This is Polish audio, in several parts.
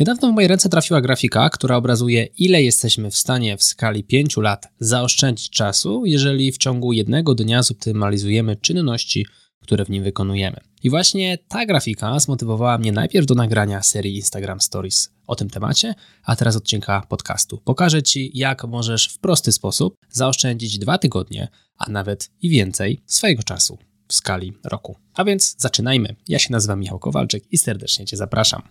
Niedawno w moje ręce trafiła grafika, która obrazuje, ile jesteśmy w stanie w skali 5 lat zaoszczędzić czasu, jeżeli w ciągu jednego dnia zoptymalizujemy czynności, które w nim wykonujemy. I właśnie ta grafika zmotywowała mnie najpierw do nagrania serii Instagram Stories o tym temacie, a teraz odcinka podcastu. Pokażę Ci, jak możesz w prosty sposób zaoszczędzić dwa tygodnie, a nawet i więcej swojego czasu w skali roku. A więc zaczynajmy. Ja się nazywam Michał Kowalczyk i serdecznie Cię zapraszam.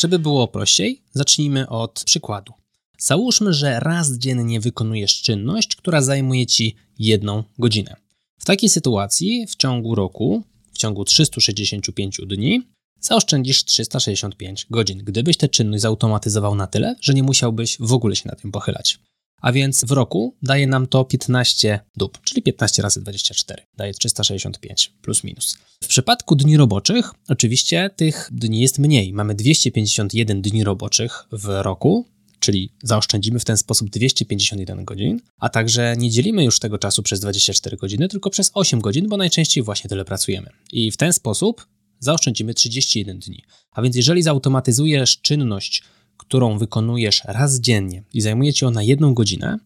Żeby było prościej, zacznijmy od przykładu. Załóżmy, że raz dziennie wykonujesz czynność, która zajmuje Ci jedną godzinę. W takiej sytuacji w ciągu roku, w ciągu 365 dni, zaoszczędzisz 365 godzin, gdybyś tę czynność zautomatyzował na tyle, że nie musiałbyś w ogóle się na tym pochylać. A więc w roku daje nam to 15 dób, czyli 15 razy 24, daje 365 plus minus. W przypadku dni roboczych, oczywiście tych dni jest mniej. Mamy 251 dni roboczych w roku, czyli zaoszczędzimy w ten sposób 251 godzin, a także nie dzielimy już tego czasu przez 24 godziny, tylko przez 8 godzin, bo najczęściej właśnie tyle pracujemy. I w ten sposób zaoszczędzimy 31 dni. A więc jeżeli zautomatyzujesz czynność, którą wykonujesz raz dziennie i zajmuje ci ona jedną godzinę,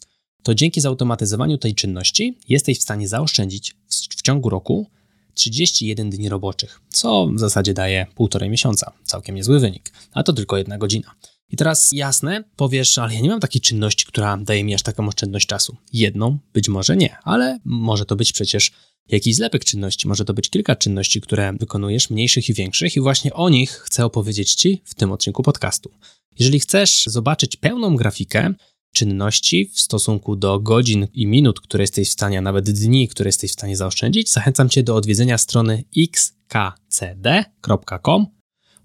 to dzięki zautomatyzowaniu tej czynności jesteś w stanie zaoszczędzić w, ciągu roku 31 dni roboczych, co w zasadzie daje półtorej miesiąca. Całkiem niezły wynik, a to tylko jedna godzina. I teraz jasne, powiesz, ale ja nie mam takiej czynności, która daje mi aż taką oszczędność czasu. Jedną, być może nie, ale może to być przecież jakiś zlepek czynności, może to być kilka czynności, które wykonujesz, mniejszych i większych, i właśnie o nich chcę opowiedzieć Ci w tym odcinku podcastu. Jeżeli chcesz zobaczyć pełną grafikę czynności w stosunku do godzin i minut, które jesteś w stanie, a nawet dni, które jesteś w stanie zaoszczędzić, zachęcam Cię do odwiedzenia strony xkcd.com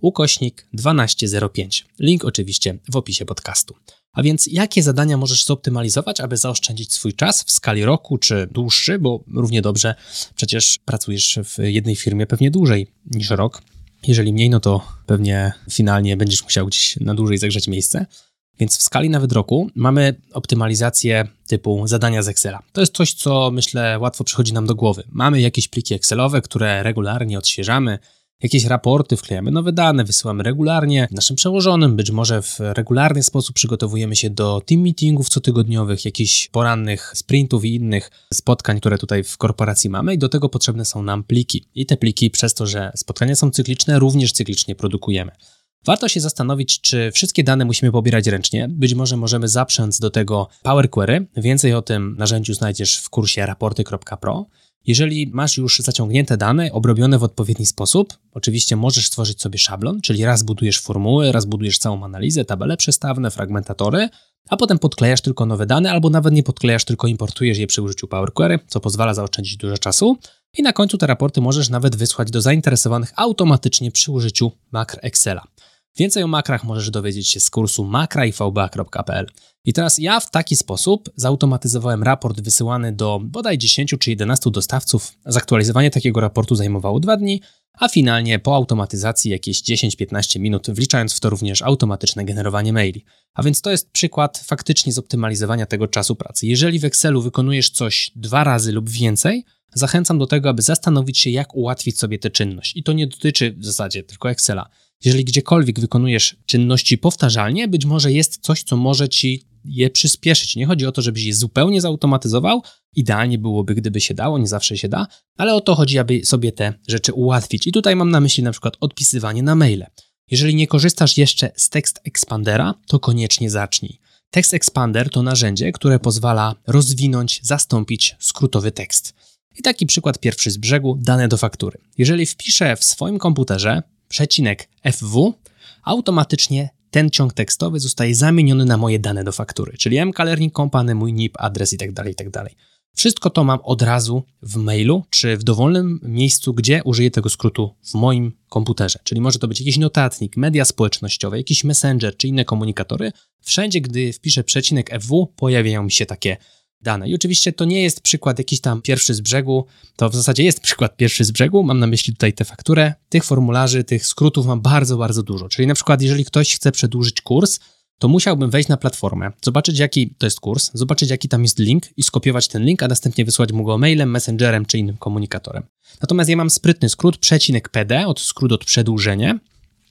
ukośnik 1205. Link oczywiście w opisie podcastu. A więc jakie zadania możesz zoptymalizować, aby zaoszczędzić swój czas w skali roku czy dłuższy, bo równie dobrze przecież pracujesz w jednej firmie pewnie dłużej niż rok. Jeżeli mniej, no to pewnie finalnie będziesz musiał gdzieś na dłużej zagrzeć miejsce. Więc w skali nawet roku mamy optymalizację typu zadania z Excela. To jest coś, co myślę łatwo przychodzi nam do głowy. Mamy jakieś pliki Excelowe, które regularnie odświeżamy, jakieś raporty, wklejamy nowe dane, wysyłamy regularnie naszym przełożonym, być może w regularny sposób przygotowujemy się do team meetingów cotygodniowych, jakichś porannych sprintów i innych spotkań, które tutaj w korporacji mamy i do tego potrzebne są nam pliki. I te pliki przez to, że spotkania są cykliczne, również cyklicznie produkujemy. Warto się zastanowić, czy wszystkie dane musimy pobierać ręcznie. Być może możemy zaprzęc do tego Power Query. Więcej o tym narzędziu znajdziesz w kursie raporty.pro. Jeżeli masz już zaciągnięte dane, obrobione w odpowiedni sposób, oczywiście możesz stworzyć sobie szablon, czyli raz budujesz formuły, raz budujesz całą analizę, tabele przestawne, fragmentatory, a potem podklejasz tylko nowe dane, albo nawet nie podklejasz, tylko importujesz je przy użyciu Power Query, co pozwala zaoszczędzić dużo czasu. I na końcu te raporty możesz nawet wysłać do zainteresowanych automatycznie przy użyciu makr Excela. Więcej o makrach możesz dowiedzieć się z kursu makraivba.pl. I teraz ja w taki sposób zautomatyzowałem raport wysyłany do bodaj 10 czy 11 dostawców. Zaktualizowanie takiego raportu zajmowało 2 dni, a finalnie po automatyzacji jakieś 10-15 minut, wliczając w to również automatyczne generowanie maili. A więc to jest przykład faktycznie zoptymalizowania tego czasu pracy. Jeżeli w Excelu wykonujesz coś dwa razy lub więcej, zachęcam do tego, aby zastanowić się, jak ułatwić sobie tę czynność. I to nie dotyczy w zasadzie tylko Excela. Jeżeli gdziekolwiek wykonujesz czynności powtarzalnie, być może jest coś, co może ci je przyspieszyć. Nie chodzi o to, żebyś je zupełnie zautomatyzował. Idealnie byłoby, gdyby się dało, nie zawsze się da, ale o to chodzi, aby sobie te rzeczy ułatwić. I tutaj mam na myśli na przykład odpisywanie na maile. Jeżeli nie korzystasz jeszcze z Text Expandera, to koniecznie zacznij. Text Expander to narzędzie, które pozwala rozwinąć, zastąpić skrótowy tekst. I taki przykład pierwszy z brzegu, dane do faktury. Jeżeli wpiszę w swoim komputerze przecinek FW, automatycznie ten ciąg tekstowy zostaje zamieniony na moje dane do faktury, czyli MK Learning Company, mój NIP, adres itd., tak itd. Tak Wszystko to mam od razu w mailu, czy w dowolnym miejscu, gdzie użyję tego skrótu w moim komputerze. Czyli może to być jakiś notatnik, media społecznościowe, jakiś messenger, czy inne komunikatory. Wszędzie, gdy wpiszę przecinek FW, pojawiają mi się takie dane. I oczywiście to nie jest przykład jakiś tam pierwszy z brzegu, to w zasadzie jest przykład pierwszy z brzegu, mam na myśli tutaj tę fakturę. Tych formularzy, tych skrótów mam bardzo, bardzo dużo. Czyli na przykład jeżeli ktoś chce przedłużyć kurs, to musiałbym wejść na platformę, zobaczyć jaki to jest kurs, zobaczyć jaki tam jest link i skopiować ten link, a następnie wysłać mu go mailem, messengerem czy innym komunikatorem. Natomiast ja mam sprytny skrót, przecinek PD, od skrót od przedłużenie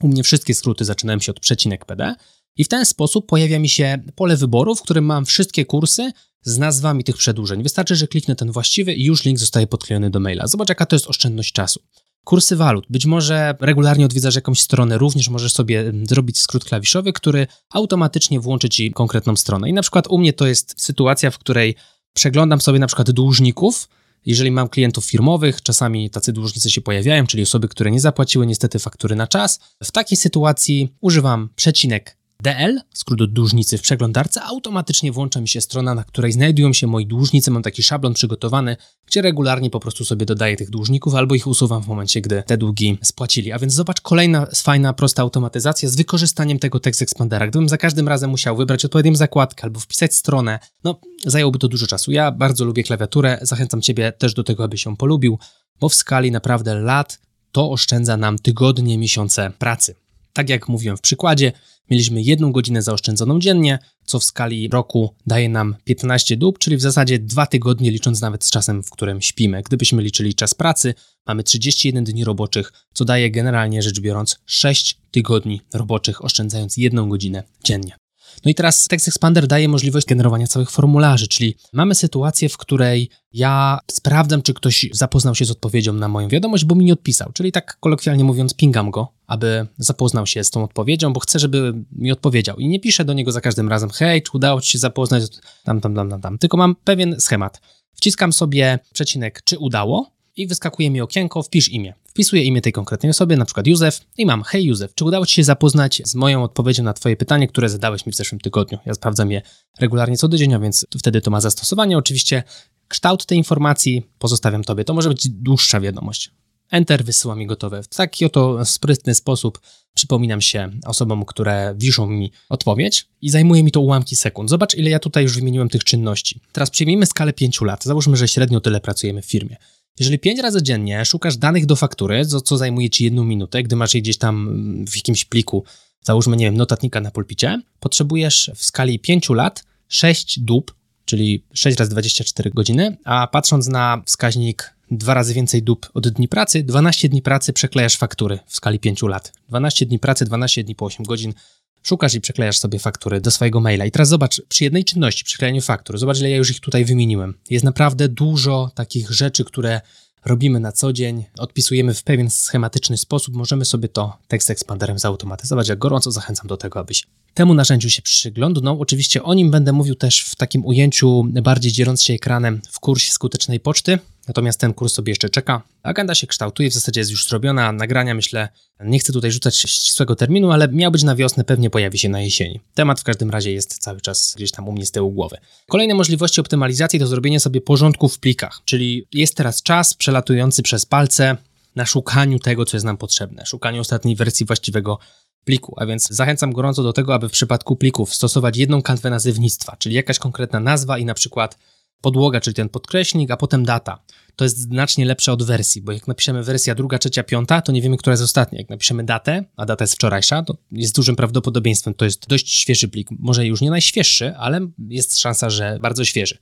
U mnie wszystkie skróty zaczynają się od przecinek PD i w ten sposób pojawia mi się pole wyboru, w którym mam wszystkie kursy z nazwami tych przedłużeń. Wystarczy, że kliknę ten właściwy i już link zostaje podklejony do maila. Zobacz, jaka to jest oszczędność czasu. Kursy walut. Być może regularnie odwiedzasz jakąś stronę, również możesz sobie mm, zrobić skrót klawiszowy, który automatycznie włączy ci konkretną stronę. I na przykład u mnie to jest sytuacja, w której przeglądam sobie na przykład dłużników, jeżeli mam klientów firmowych, czasami tacy dłużnicy się pojawiają, czyli osoby, które nie zapłaciły niestety faktury na czas. W takiej sytuacji używam przecinek DL, skrót od dłużnicy w przeglądarce, automatycznie włącza mi się strona, na której znajdują się moi dłużnicy. Mam taki szablon przygotowany, gdzie regularnie po prostu sobie dodaję tych dłużników albo ich usuwam w momencie, gdy te długi spłacili. A więc zobacz, kolejna fajna, prosta automatyzacja z wykorzystaniem tego Text Expandera. Gdybym za każdym razem musiał wybrać odpowiednią zakładkę albo wpisać stronę, no zajęłoby to dużo czasu. Ja bardzo lubię klawiaturę, zachęcam Ciebie też do tego, abyś ją polubił, bo w skali naprawdę lat to oszczędza nam tygodnie, miesiące pracy. Tak jak mówiłem w przykładzie, mieliśmy jedną godzinę zaoszczędzoną dziennie, co w skali roku daje nam 15 dób, czyli w zasadzie dwa tygodnie, licząc nawet z czasem, w którym śpimy. Gdybyśmy liczyli czas pracy, mamy 31 dni roboczych, co daje generalnie rzecz biorąc 6 tygodni roboczych, oszczędzając jedną godzinę dziennie. No i teraz Text Expander daje możliwość generowania całych formularzy, czyli mamy sytuację, w której ja sprawdzam, czy ktoś zapoznał się z odpowiedzią na moją wiadomość, bo mi nie odpisał. Czyli tak kolokwialnie mówiąc, pingam go, aby zapoznał się z tą odpowiedzią, bo chcę, żeby mi odpowiedział. I nie piszę do niego za każdym razem, hej, czy udało ci się zapoznać, tam, tam, tam, tam, tam. Tylko mam pewien schemat. Wciskam sobie przecinek, czy udało, i wyskakuje mi okienko, wpisz imię. Wpisuję imię tej konkretnej osoby, na przykład Józef i mam, hej Józef, czy udało Ci się zapoznać z moją odpowiedzią na Twoje pytanie, które zadałeś mi w zeszłym tygodniu? Ja sprawdzam je regularnie co tydzień, a więc wtedy to ma zastosowanie. Oczywiście kształt tej informacji pozostawiam Tobie. To może być dłuższa wiadomość. Enter wysyła mi gotowe. W taki oto sprytny sposób przypominam się osobom, które wiszą mi odpowiedź i zajmuje mi to ułamki sekund. Zobacz, ile ja tutaj już wymieniłem tych czynności. Teraz przyjmijmy skalę 5 lat. Załóżmy, że średnio tyle pracujemy w firmie. Jeżeli pięć razy dziennie szukasz danych do faktury, co, co zajmuje ci jedną minutę, gdy masz je gdzieś tam w jakimś pliku, załóżmy, nie wiem, notatnika na pulpicie, potrzebujesz w skali 5 lat 6 dób, czyli 6 razy 24 godziny, a patrząc na wskaźnik dwa razy więcej dób od dni pracy, 12 dni pracy przeklejasz faktury w skali 5 lat. 12 dni pracy, 12 dni po 8 godzin szukasz i przeklejasz sobie faktury do swojego maila. I teraz zobacz, przy jednej czynności, przyklejaniu faktur, zobacz, ile ja już ich tutaj wymieniłem. Jest naprawdę dużo takich rzeczy, które robimy na co dzień, odpisujemy w pewien schematyczny sposób, możemy sobie to tekst expanderem zautomatyzować. Jak gorąco zachęcam do tego, abyś temu narzędziu się przyglądnął. Oczywiście o nim będę mówił też w takim ujęciu bardziej dzieląc się ekranem w kursie skutecznej poczty. Natomiast ten kurs sobie jeszcze czeka. Agenda się kształtuje, w zasadzie jest już zrobiona. Nagrania, myślę, nie chcę tutaj rzucać ścisłego terminu, ale miał być na wiosnę, pewnie pojawi się na jesieni. Temat w każdym razie jest cały czas gdzieś tam u mnie z tyłu głowy. Kolejne możliwości optymalizacji to zrobienie sobie porządku w plikach, czyli jest teraz czas przelatujący przez palce na szukaniu tego, co jest nam potrzebne, szukaniu ostatniej wersji właściwego pliku, a więc zachęcam gorąco do tego, aby w przypadku plików stosować jedną kanwę nazywnictwa, czyli jakaś konkretna nazwa i na przykład podłoga, czyli ten podkreśnik, a potem data. To jest znacznie lepsze od wersji, bo jak napiszemy wersja druga, trzecia, piąta, to nie wiemy, która jest ostatnia. Jak napiszemy datę, a data jest wczorajsza, to jest dużym prawdopodobieństwem, to jest dość świeży plik. Może już nie najświeższy, ale jest szansa, że bardzo świeży.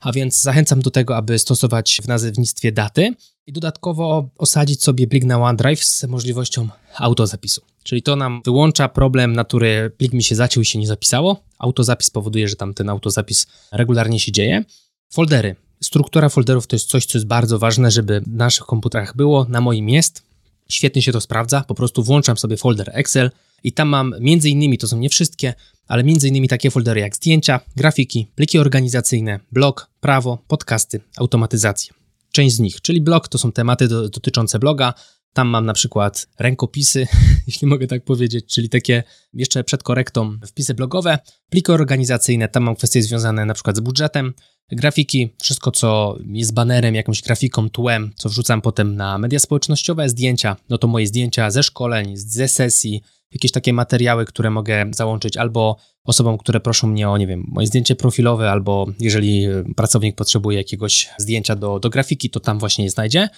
A więc zachęcam do tego, aby stosować w nazewnictwie daty i dodatkowo osadzić sobie plik na OneDrive z możliwością autozapisu. Czyli to nam wyłącza problem natury plik mi się zaciął i się nie zapisało. Autozapis powoduje, że tam ten autozapis regularnie się dzieje. Foldery. Struktura folderów to jest coś, co jest bardzo ważne, żeby w naszych komputerach było. Na moim jest. Świetnie się to sprawdza. Po prostu włączam sobie folder Excel i tam mam między innymi, to są nie wszystkie, ale między innymi takie foldery jak zdjęcia, grafiki, pliki organizacyjne, blog, prawo, podcasty, automatyzację. Część z nich, czyli blog, to są tematy do, dotyczące bloga, tam mam na przykład rękopisy, jeśli mogę tak powiedzieć, czyli takie jeszcze przed korektą wpisy blogowe, pliki organizacyjne, tam mam kwestie związane na przykład z budżetem, grafiki, wszystko co jest banerem, jakąś grafiką, tłem, co wrzucam potem na media społecznościowe, zdjęcia, no to moje zdjęcia ze szkoleń, ze sesji, jakieś takie materiały, które mogę załączyć albo osobom, które proszą mnie o, nie wiem, moje zdjęcie profilowe, albo jeżeli pracownik potrzebuje jakiegoś zdjęcia do, do grafiki, to tam właśnie je znajdzie.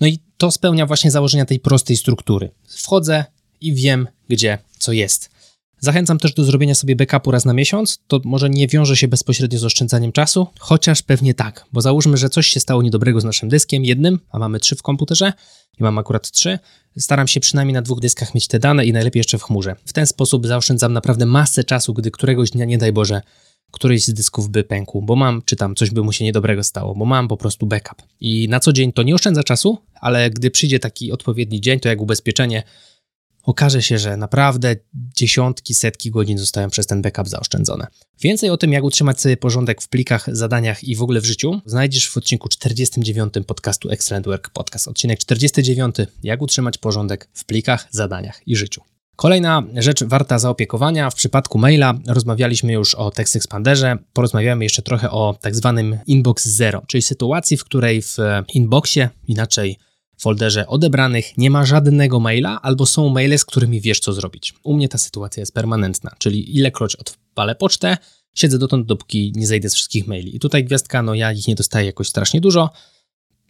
No i to spełnia właśnie założenia tej prostej struktury. Wchodzę i wiem, gdzie co jest. Zachęcam też do zrobienia sobie backupu raz na miesiąc. To może nie wiąże się bezpośrednio z oszczędzaniem czasu, chociaż pewnie tak, bo załóżmy, że coś się stało niedobrego z naszym dyskiem, jednym, a mamy trzy w komputerze i mam akurat trzy. Staram się przynajmniej na dwóch dyskach mieć te dane i najlepiej jeszcze w chmurze. W ten sposób zaoszczędzam naprawdę masę czasu, gdy któregoś dnia, nie daj Boże, któryś z dysków by pękł, bo mam, czy tam coś by mu się niedobrego stało, bo mam po prostu backup. I na co dzień to nie oszczędza czasu, ale gdy przyjdzie taki odpowiedni dzień, to jak ubezpieczenie, okaże się, że naprawdę dziesiątki, setki godzin zostają przez ten backup zaoszczędzone. Więcej o tym, jak utrzymać sobie porządek w plikach, zadaniach i w ogóle w życiu, znajdziesz w odcinku 49 podcastu Excellent Work Podcast. Odcinek 49, jak utrzymać porządek w plikach, zadaniach i życiu. Kolejna rzecz warta zaopiekowania. W przypadku maila rozmawialiśmy już o Text Expanderze. Porozmawiamy jeszcze trochę o tak zwanym Inbox Zero, czyli sytuacji, w której w inboxie, inaczej w folderze odebranych nie ma żadnego maila, albo są maile, z którymi wiesz, co zrobić. U mnie ta sytuacja jest permanentna, czyli ilekroć odpalę pocztę, siedzę dotąd, dopóki nie zejdę z wszystkich maili. I tutaj gwiazdka, no ja ich nie dostaję jakoś strasznie dużo,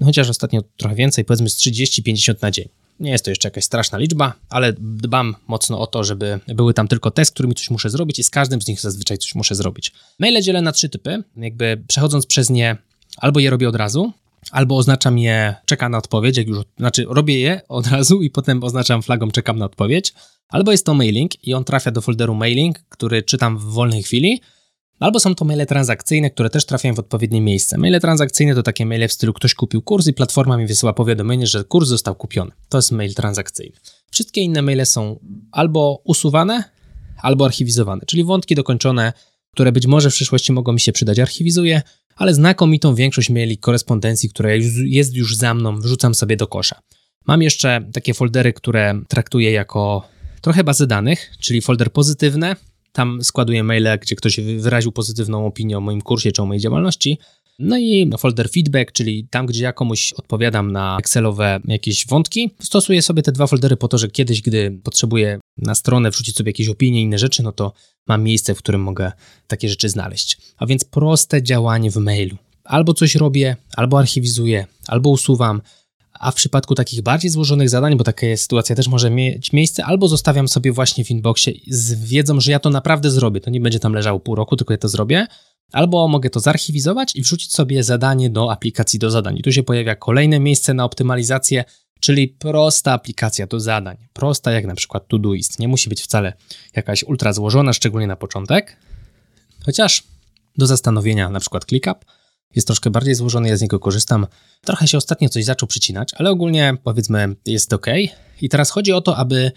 chociaż ostatnio trochę więcej, powiedzmy z 30-50 na dzień. Nie jest to jeszcze jakaś straszna liczba, ale dbam mocno o to, żeby były tam tylko te, z którymi coś muszę zrobić i z każdym z nich zazwyczaj coś muszę zrobić. Maile dzielę na trzy typy, jakby przechodząc przez nie albo je robię od razu, albo oznaczam je czeka na odpowiedź, jak już, znaczy robię je od razu i potem oznaczam flagą czekam na odpowiedź, albo jest to mailing i on trafia do folderu mailing, który czytam w wolnej chwili, Albo są to maile transakcyjne, które też trafiają w odpowiednie miejsce. Maile transakcyjne to takie maile w stylu ktoś kupił kurs i platforma mi wysyła powiadomienie, że kurs został kupiony. To jest mail transakcyjny. Wszystkie inne maile są albo usuwane, albo archiwizowane, czyli wątki dokończone, które być może w przyszłości mogą mi się przydać, archiwizuję, ale znakomitą większość maili korespondencji, która jest już za mną, wrzucam sobie do kosza. Mam jeszcze takie foldery, które traktuję jako trochę bazy danych, czyli folder pozytywne, tam składuję maile, gdzie ktoś wyraził pozytywną opinię o moim kursie czy o mojej działalności. No i folder feedback, czyli tam, gdzie ja komuś odpowiadam na Excelowe jakieś wątki, stosuję sobie te dwa foldery po to, że kiedyś, gdy potrzebuję na stronę wrzucić sobie jakieś opinie, inne rzeczy, no to mam miejsce, w którym mogę takie rzeczy znaleźć. A więc proste działanie w mailu. Albo coś robię, albo archiwizuję, albo usuwam, a w przypadku takich bardziej złożonych zadań, bo taka sytuacja też może mieć miejsce, albo zostawiam sobie właśnie w inboxie z wiedzą, że ja to naprawdę zrobię. To nie będzie tam leżało pół roku, tylko ja to zrobię. Albo mogę to zarchiwizować i wrzucić sobie zadanie do aplikacji do zadań. I tu się pojawia kolejne miejsce na optymalizację, czyli prosta aplikacja do zadań. Prosta jak na przykład Todoist. Nie musi być wcale jakaś ultra złożona, szczególnie na początek. Chociaż do zastanowienia na przykład ClickUp jest troszkę bardziej złożony, ja z niego korzystam. Trochę się ostatnio coś zaczął przycinać, ale ogólnie powiedzmy jest ok. I teraz chodzi o to, aby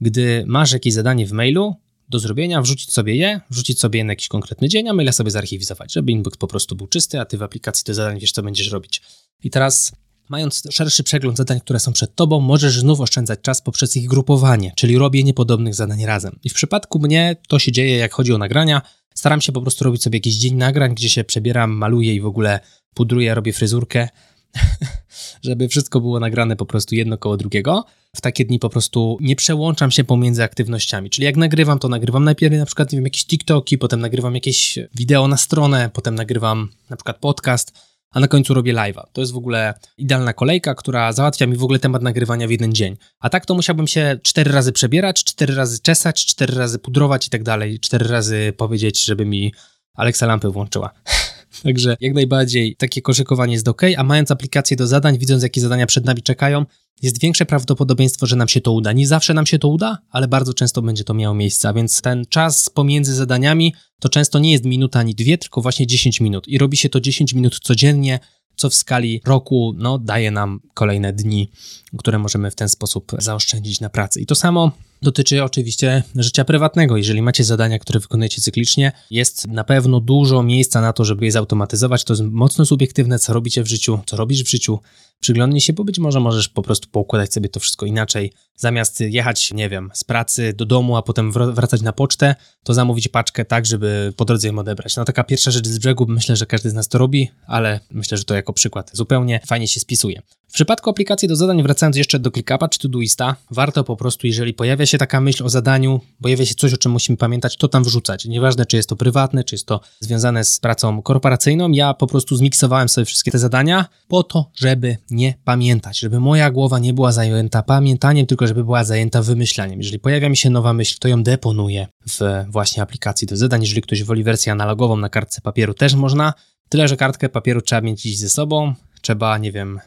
gdy masz jakieś zadanie w mailu do zrobienia, wrzucić sobie je, wrzucić sobie je na jakiś konkretny dzień, a maila sobie zarchiwizować, żeby inbox po prostu był czysty, a ty w aplikacji do zadań wiesz, co będziesz robić. I teraz Mając szerszy przegląd zadań, które są przed tobą, możesz znów oszczędzać czas poprzez ich grupowanie, czyli robienie podobnych zadań razem. I w przypadku mnie to się dzieje, jak chodzi o nagrania. Staram się po prostu robić sobie jakiś dzień nagrań, gdzie się przebieram, maluję i w ogóle pudruję, robię fryzurkę, żeby wszystko było nagrane po prostu jedno koło drugiego. W takie dni po prostu nie przełączam się pomiędzy aktywnościami. Czyli jak nagrywam, to nagrywam najpierw na przykład nie wiem, jakieś TikToki, potem nagrywam jakieś wideo na stronę, potem nagrywam na przykład podcast a na końcu robię live'a. To jest w ogóle idealna kolejka, która załatwia mi w ogóle temat nagrywania w jeden dzień. A tak to musiałbym się cztery razy przebierać, cztery razy czesać, cztery razy pudrować i tak dalej, cztery razy powiedzieć, żeby mi Alexa lampę włączyła. Także jak najbardziej takie koszykowanie jest ok, a mając aplikację do zadań, widząc jakie zadania przed nami czekają, jest większe prawdopodobieństwo, że nam się to uda. Nie zawsze nam się to uda, ale bardzo często będzie to miało miejsce, a więc ten czas pomiędzy zadaniami to często nie jest minuta ani dwie, tylko właśnie 10 minut. I robi się to 10 minut codziennie, co w skali roku no, daje nam kolejne dni, które możemy w ten sposób zaoszczędzić na pracy. I to samo dotyczy oczywiście życia prywatnego. Jeżeli macie zadania, które wykonujecie cyklicznie, jest na pewno dużo miejsca na to, żeby je zautomatyzować. To jest mocno subiektywne, co robicie w życiu, co robisz w życiu. Przyglądnij się, bo być może możesz po prostu poukładać sobie to wszystko inaczej. Zamiast jechać, nie wiem, z pracy do domu, a potem wracać na pocztę, to zamówić paczkę tak, żeby po drodze ją odebrać. No taka pierwsza rzecz z brzegu, myślę, że każdy z nas to robi, ale myślę, że to jako przykład zupełnie fajnie się spisuje. W przypadku aplikacji do zadań, wracając jeszcze do ClickUpa czy Todoista, warto po prostu, jeżeli pojawia się taka myśl o zadaniu, pojawia się coś, o czym musimy pamiętać, to tam wrzucać. Nieważne, czy jest to prywatne, czy jest to związane z pracą korporacyjną. Ja po prostu zmiksowałem sobie wszystkie te zadania po to, żeby nie pamiętać, żeby moja głowa nie była zajęta pamiętaniem, tylko żeby była zajęta wymyślaniem. Jeżeli pojawia mi się nowa myśl, to ją deponuję w właśnie aplikacji do zadań. Jeżeli ktoś woli wersję analogową na kartce papieru, też można. Tyle, że kartkę papieru trzeba mieć dziś ze sobą, trzeba, nie wiem,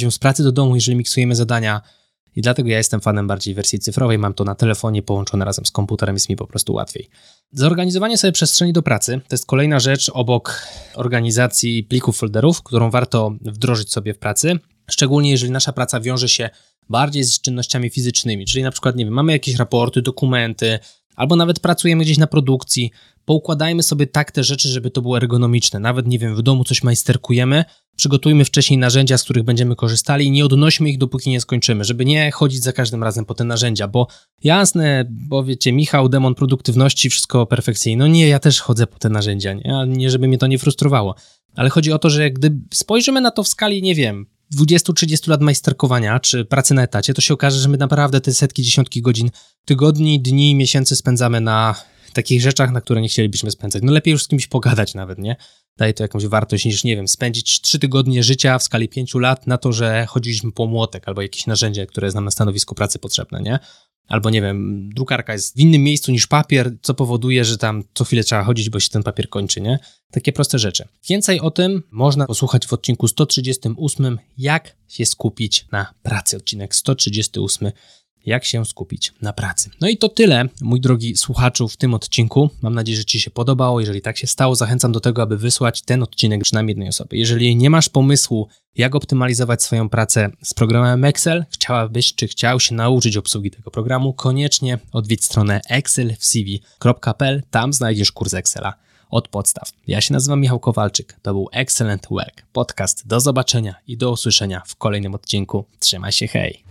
ją z pracy do domu, jeżeli miksujemy zadania. I dlatego ja jestem fanem bardziej wersji cyfrowej, mam to na telefonie połączone razem z komputerem, jest mi po prostu łatwiej. Zorganizowanie sobie przestrzeni do pracy to jest kolejna rzecz obok organizacji plików, folderów, którą warto wdrożyć sobie w pracy, szczególnie jeżeli nasza praca wiąże się bardziej z czynnościami fizycznymi, czyli na przykład, nie wiem, mamy jakieś raporty, dokumenty, albo nawet pracujemy gdzieś na produkcji, poukładajmy sobie tak te rzeczy, żeby to było ergonomiczne. Nawet, nie wiem, w domu coś majsterkujemy, przygotujmy wcześniej narzędzia, z których będziemy korzystali i nie odnośmy ich, dopóki nie skończymy, żeby nie chodzić za każdym razem po te narzędzia, bo jasne, bo wiecie, Michał, demon produktywności, wszystko perfekcyjnie. No nie, ja też chodzę po te narzędzia, nie, nie żeby mnie to nie frustrowało. Ale chodzi o to, że gdy spojrzymy na to w skali, nie wiem, 20-30 lat majsterkowania czy pracy na etacie, to się okaże, że my naprawdę te setki, dziesiątki godzin, tygodni, dni, miesięcy spędzamy na takich rzeczach, na które nie chcielibyśmy spędzać. No lepiej już z kimś pogadać nawet, nie? Daje to jakąś wartość niż, nie wiem, spędzić trzy tygodnie życia w skali pięciu lat na to, że chodziliśmy po młotek albo jakieś narzędzie, które jest nam na stanowisku pracy potrzebne, nie? Albo, nie wiem, drukarka jest w innym miejscu niż papier, co powoduje, że tam co chwilę trzeba chodzić, bo się ten papier kończy, nie? Takie proste rzeczy. Więcej o tym można posłuchać w odcinku 138, jak się skupić na pracy. Odcinek 138 jak się skupić na pracy. No i to tyle, mój drogi słuchaczu, w tym odcinku. Mam nadzieję, że Ci się podobało. Jeżeli tak się stało, zachęcam do tego, aby wysłać ten odcinek przynajmniej jednej osobie. Jeżeli nie masz pomysłu, jak optymalizować swoją pracę z programem Excel, chciałabyś czy chciał się nauczyć obsługi tego programu, koniecznie odwiedź stronę excelwcv.pl. Tam znajdziesz kurs Excela od podstaw. Ja się nazywam Michał Kowalczyk. To był Excellent Work, podcast. Do zobaczenia i do usłyszenia w kolejnym odcinku. Trzymaj się, hej!